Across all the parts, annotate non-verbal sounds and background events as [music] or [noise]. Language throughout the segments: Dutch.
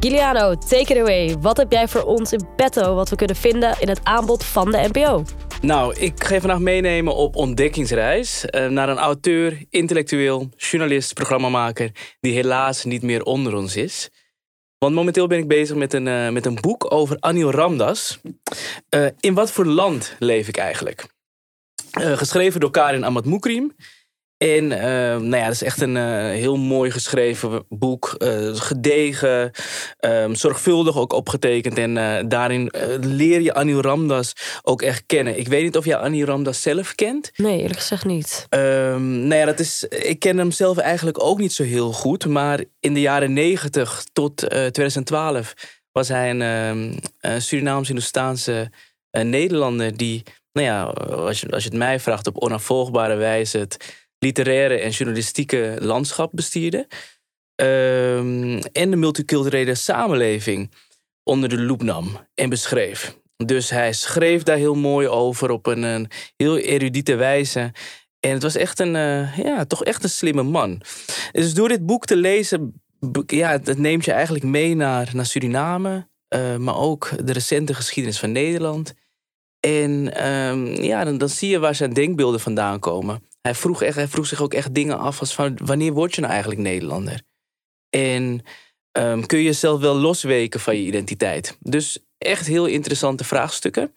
Giuliano, take it away. Wat heb jij voor ons in petto wat we kunnen vinden in het aanbod van de NPO? Nou, ik ga je vandaag meenemen op ontdekkingsreis uh, naar een auteur, intellectueel, journalist, programmamaker die helaas niet meer onder ons is. Want momenteel ben ik bezig met een, uh, met een boek over Anil Ramdas. Uh, in wat voor land leef ik eigenlijk? geschreven door Karin Moukrim. En uh, nou ja, dat is echt een uh, heel mooi geschreven boek. Uh, gedegen, um, zorgvuldig ook opgetekend. En daarin leer je Anil Ramdas ook echt kennen. Ik weet niet of jij Anil Ramdas zelf kent. Nee, eerlijk gezegd niet. Um, nou ja, dat is, ik ken hem zelf eigenlijk ook niet zo heel goed. Maar in de jaren 90 tot 2012 was hij een Surinaams-Hindoestaanse Nederlander... die, nou ja, als je, als je het mij vraagt, op onafvolgbare wijze... Het, literaire en journalistieke landschap bestierde. Um, en de multiculturele samenleving onder de loep nam en beschreef. Dus hij schreef daar heel mooi over op een, heel erudite wijze. En het was echt een, uh, ja, toch echt een slimme man. Dus door dit boek te lezen, ja, het neemt je eigenlijk mee naar, naar Suriname, uh, maar ook de recente geschiedenis van Nederland. En um, ja, dan, dan zie je waar zijn denkbeelden vandaan komen hij vroeg, echt, vroeg zich ook echt dingen af als van wanneer word je nou eigenlijk Nederlander? En um, kun je jezelf wel losweken van je identiteit? Dus echt heel interessante vraagstukken.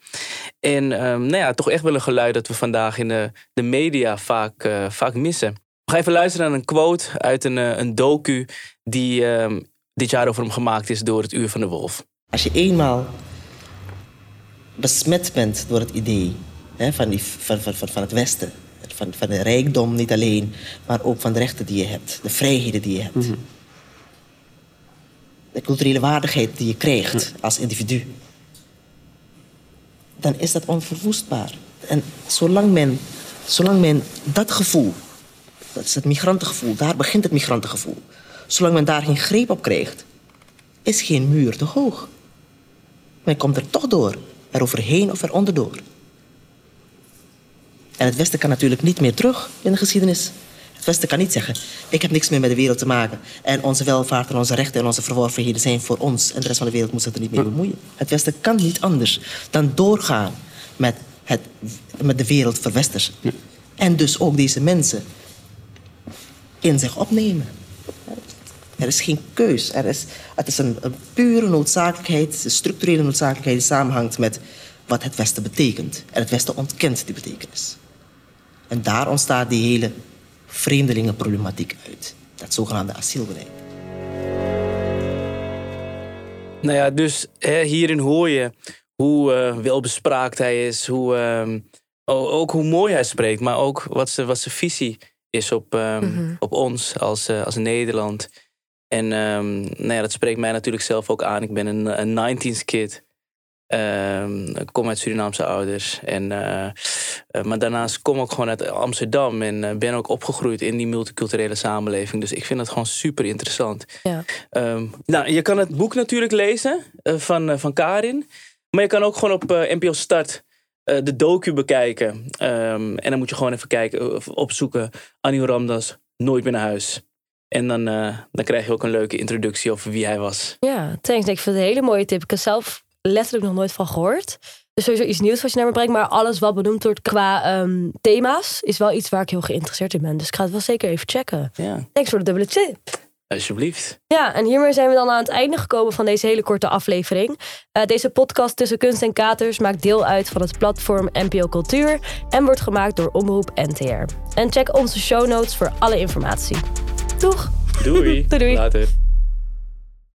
En um, nou ja, toch echt wel een geluid dat we vandaag in de, de media vaak, uh, vaak missen. We gaan even luisteren naar een quote uit een, uh, een docu die um, dit jaar over hem gemaakt is door het Uur van de Wolf. Als je eenmaal besmet bent door het idee hè, van, die, van, van, van het Westen van, van de rijkdom niet alleen, maar ook van de rechten die je hebt, de vrijheden die je hebt. Mm -hmm. De culturele waardigheid die je krijgt als individu. Dan is dat onverwoestbaar. En zolang men, zolang men dat gevoel, dat is het migrantengevoel, daar begint het migrantengevoel. Zolang men daar geen greep op krijgt, is geen muur te hoog. Men komt er toch door, er overheen of eronder door. En het Westen kan natuurlijk niet meer terug in de geschiedenis. Het Westen kan niet zeggen: ik heb niks meer met de wereld te maken. En onze welvaart en onze rechten en onze verworvenheden zijn voor ons. En de rest van de wereld moet zich er niet mee bemoeien. Het Westen kan niet anders dan doorgaan met, het, met de wereld verwesters. En dus ook deze mensen in zich opnemen. Er is geen keus. Er is, het is een, een pure noodzakelijkheid, een structurele noodzakelijkheid die samenhangt met wat het Westen betekent. En het Westen ontkent die betekenis. En daar ontstaat die hele vreemdelingenproblematiek uit. Dat zogenaamde asielbeleid. Nou ja, dus hè, hierin hoor je hoe uh, welbespraakt hij is. Hoe, uh, ook hoe mooi hij spreekt. Maar ook wat zijn wat visie is op, um, mm -hmm. op ons als, uh, als Nederland. En um, nou ja, dat spreekt mij natuurlijk zelf ook aan. Ik ben een, een 90s kid. Uh, ik kom uit Surinaamse ouders. En, uh, uh, maar daarnaast kom ik gewoon uit Amsterdam. En uh, ben ook opgegroeid in die multiculturele samenleving. Dus ik vind het gewoon super interessant. Ja. Um, nou, je kan het boek natuurlijk lezen van, van Karin. Maar je kan ook gewoon op NPO Start de docu bekijken. Um, en dan moet je gewoon even kijken, opzoeken. Anil Ramdas, Nooit meer naar huis. En dan, dan krijg je ook een leuke introductie over wie hij was. Ja, thanks. Ik vind het een hele mooie tip. Ik heb zelf letterlijk nog nooit van gehoord. Dus sowieso iets nieuws wat je naar me brengt. Maar alles wat benoemd wordt qua um, thema's is wel iets waar ik heel geïnteresseerd in ben. Dus ik ga het wel zeker even checken. Ja. Thanks voor de dubbele tip. Alsjeblieft. Ja, en hiermee zijn we dan aan het einde gekomen van deze hele korte aflevering. Uh, deze podcast tussen kunst en katers maakt deel uit van het platform NPO Cultuur en wordt gemaakt door Omroep NTR. En check onze show notes voor alle informatie. Doeg! Doei. [laughs] doei, doei. Later.